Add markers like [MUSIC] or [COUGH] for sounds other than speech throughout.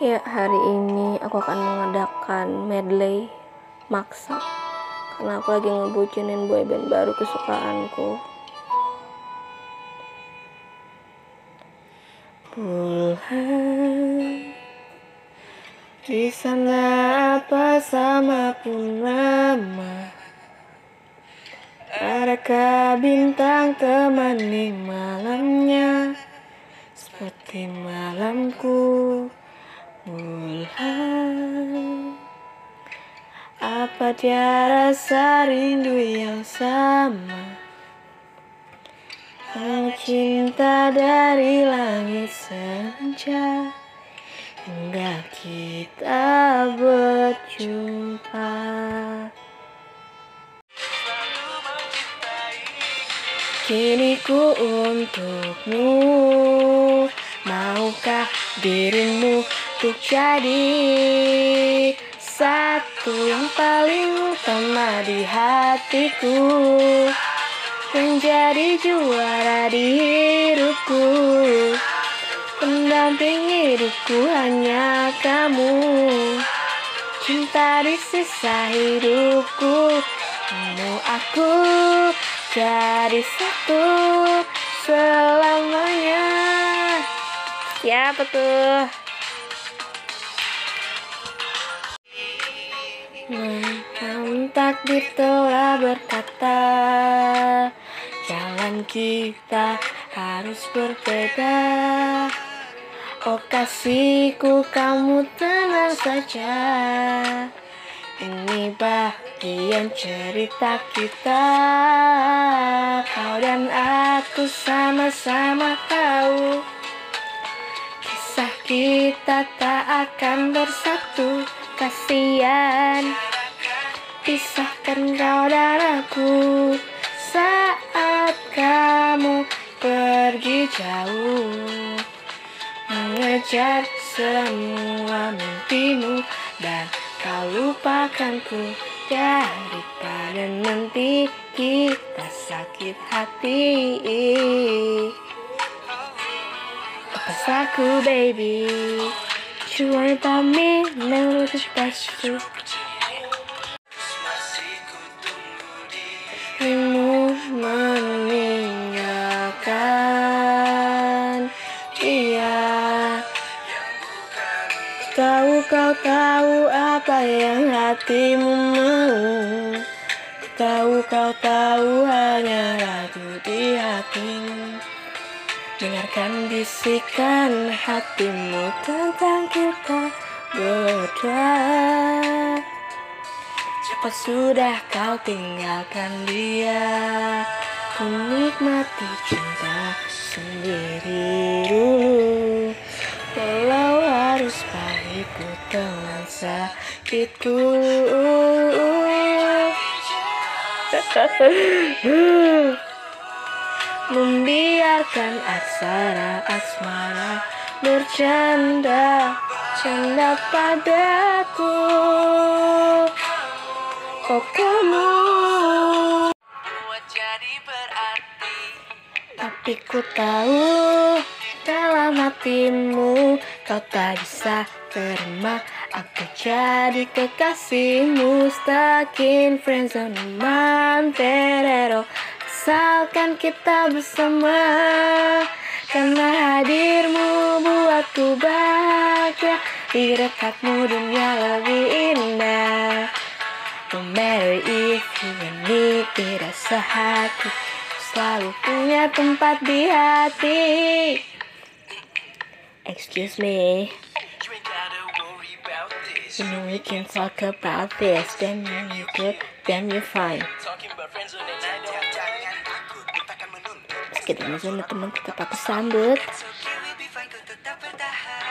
Ya, hari ini aku akan mengadakan medley maksa. Karena aku lagi ngebucinin boyband baru kesukaanku. Bulan. Di sana apa sama pun lama. Adakah bintang temani malamnya? Seperti malamku Bulan Apa dia rasa rindu yang sama? Cinta dari langit senja Hingga kita berjumpa. Kini ku untukmu. Maukah dirimu untuk jadi Satu yang paling utama di hatiku Menjadi juara di hidupku. Pendamping hidupku hanya kamu Cinta di sisa hidupku. Kamu aku jadi satu selamanya. Siapa tuh? Namun takdir telah berkata Jalan kita harus berbeda. Oh kasihku kamu tenang saja. Ini bagian cerita kita. Kau dan aku sama-sama tahu. Kisah kita tak akan bersatu Kasian. Pisahkan kau dan aku Saat kamu pergi jauh. Mengejar semua mimpimu Dan kau lupakanku Daripada nanti kita sakit hati. Lepas aku baby You worry about me, never Dirimu meninggalkan Iya. Tahu kau tahu apa yang hatimu mau? Tahu kau tahu hanya ragu di hatimu Dengarkan bisikan hatimu tentang kita berdua. Cepat sudah kau tinggalkan dia. Ku nikmati cinta sendiri dulu. Walau harus pahit ku telan sakitku [LAUGHS] Membiarkan aksara asmara bercanda Canda padaku. Oh kamu. Tapi ku tahu dalam hatimu Kau tak bisa terima. Aku jadi kekasihmu Stuck in friendzone Manterero Asalkan kita bersama Karena hadirmu buatku bahagia. Di dekatmu dunia lebih indah. No matter if you and me tidak sehati. Selalu punya tempat di hati. Excuse me. You know we can talk about this. Then you good, then you fine. Meski dalam zona teman tetap aku sambut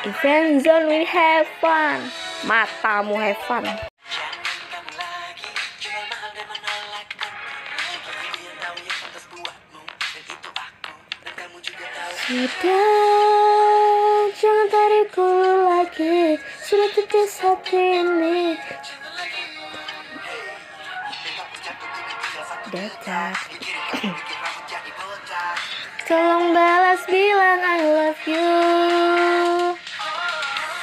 friend zone we have fun. Matamu have fun. Sudah jangan tarikku lagi. Sudah tipis hati ini. Dekat Tolong balas bilang I love you.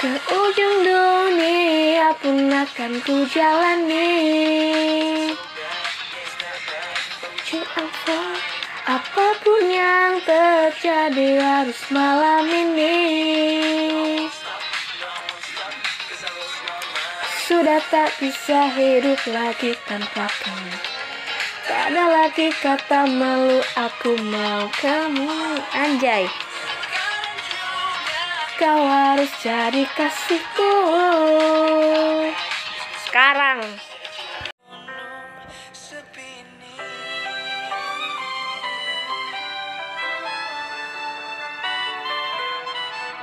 Ke ujung dunia pun akan ku jalani. Apa pun yang terjadi harus malam ini. Sudah tak bisa hidup lagi tanpa kamu Tak ada lagi kata malu aku mau kamu. Anjay. Kau harus jadi kasihku. Sekarang.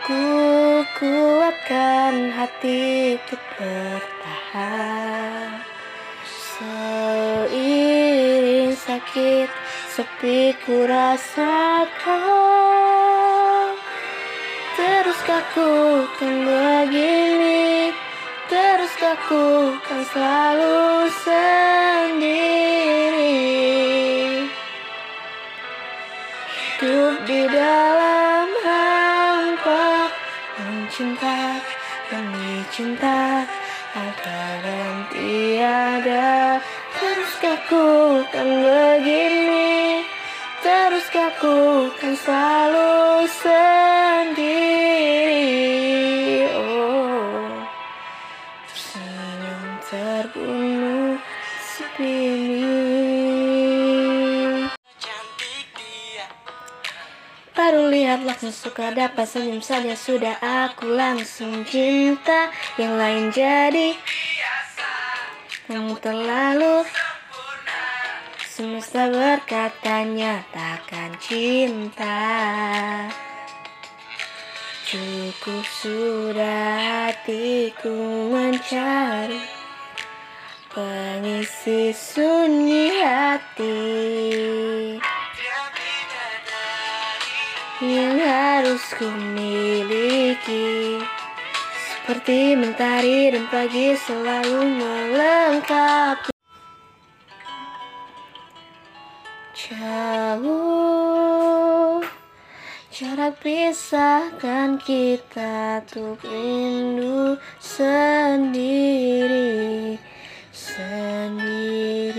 Ku kuatkan hati untuk bertahan sakit sepi ku rasakan. Teruskah ku kan begini Teruskah ku kan selalu sendiri? Hidup di dalam hampa Mencinta demi cinta Ada dan tiada. Teruskah ku kan begini selalu sendiri Oh Senyum terbunuh Baru lihat langsung suka dapat senyum saja sudah aku langsung cinta. Yang lain jadi Kamu terlalu Semesta berkata nyatakan cinta. Cukup sudah hatiku mencari Pengisi sunyi hati. Yang harus ku miliki Seperti mentari dan pagi selalu melengkapi Jauh Jarak pisahkan kita Untuk rindu sendiri Sendiri.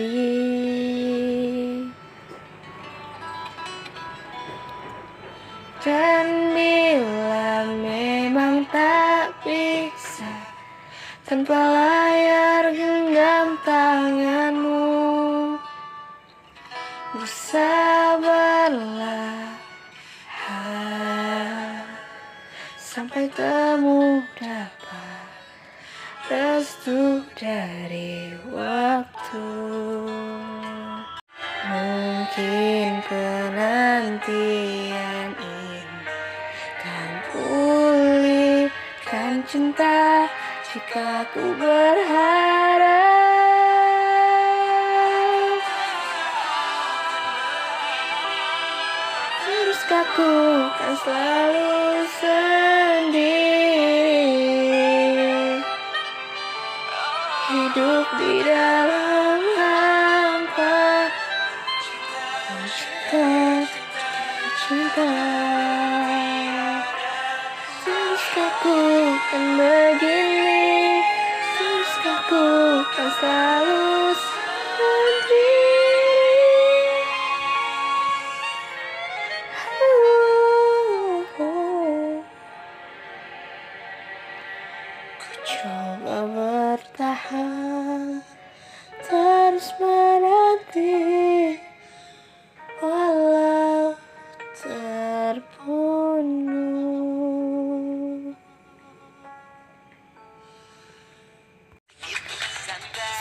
Dan bila memang tak bisa Tanpa Bersabarlah Sampai kamu dapat Restu dari waktu. Mungkin penantian ini Kan pulihkan cinta Jika ku berharap ku kan selalu sendiri Hidup di dalam hampa. Cinta, cinta Teruskah ku kan begini. Teruskah ku kan selalu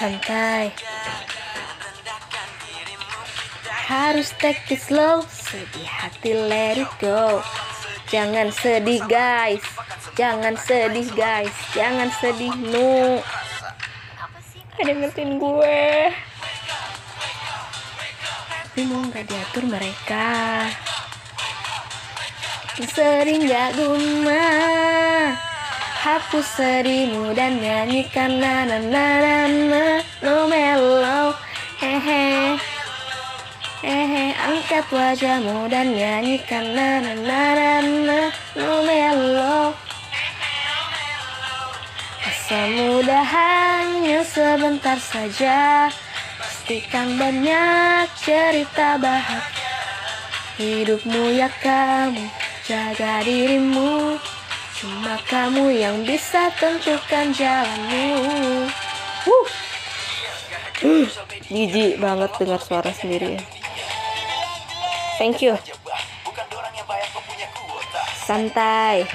Santai. Harus take it slow Sedih hati let it go. Jangan sedih guys. Jangan sedih guys. Jangan sedih no Ada ngertiin gue. Tapi mau gak diatur mereka? Sering gak guna Hapus sedihmu dan nyanyikan na na na na na. No mellow. Hehe. Hehe. Angkat wajahmu dan nyanyikan na na na na na. No mellow. Semudah hanya sebentar saja. Pastikan banyak cerita bahagia. Hidupmu ya kamu Jaga dirimu Cuma kamu yang bisa tentukan jalanmu Wuh. Uh, jijik banget dengar suara sendiri ya. Thank you. Santai.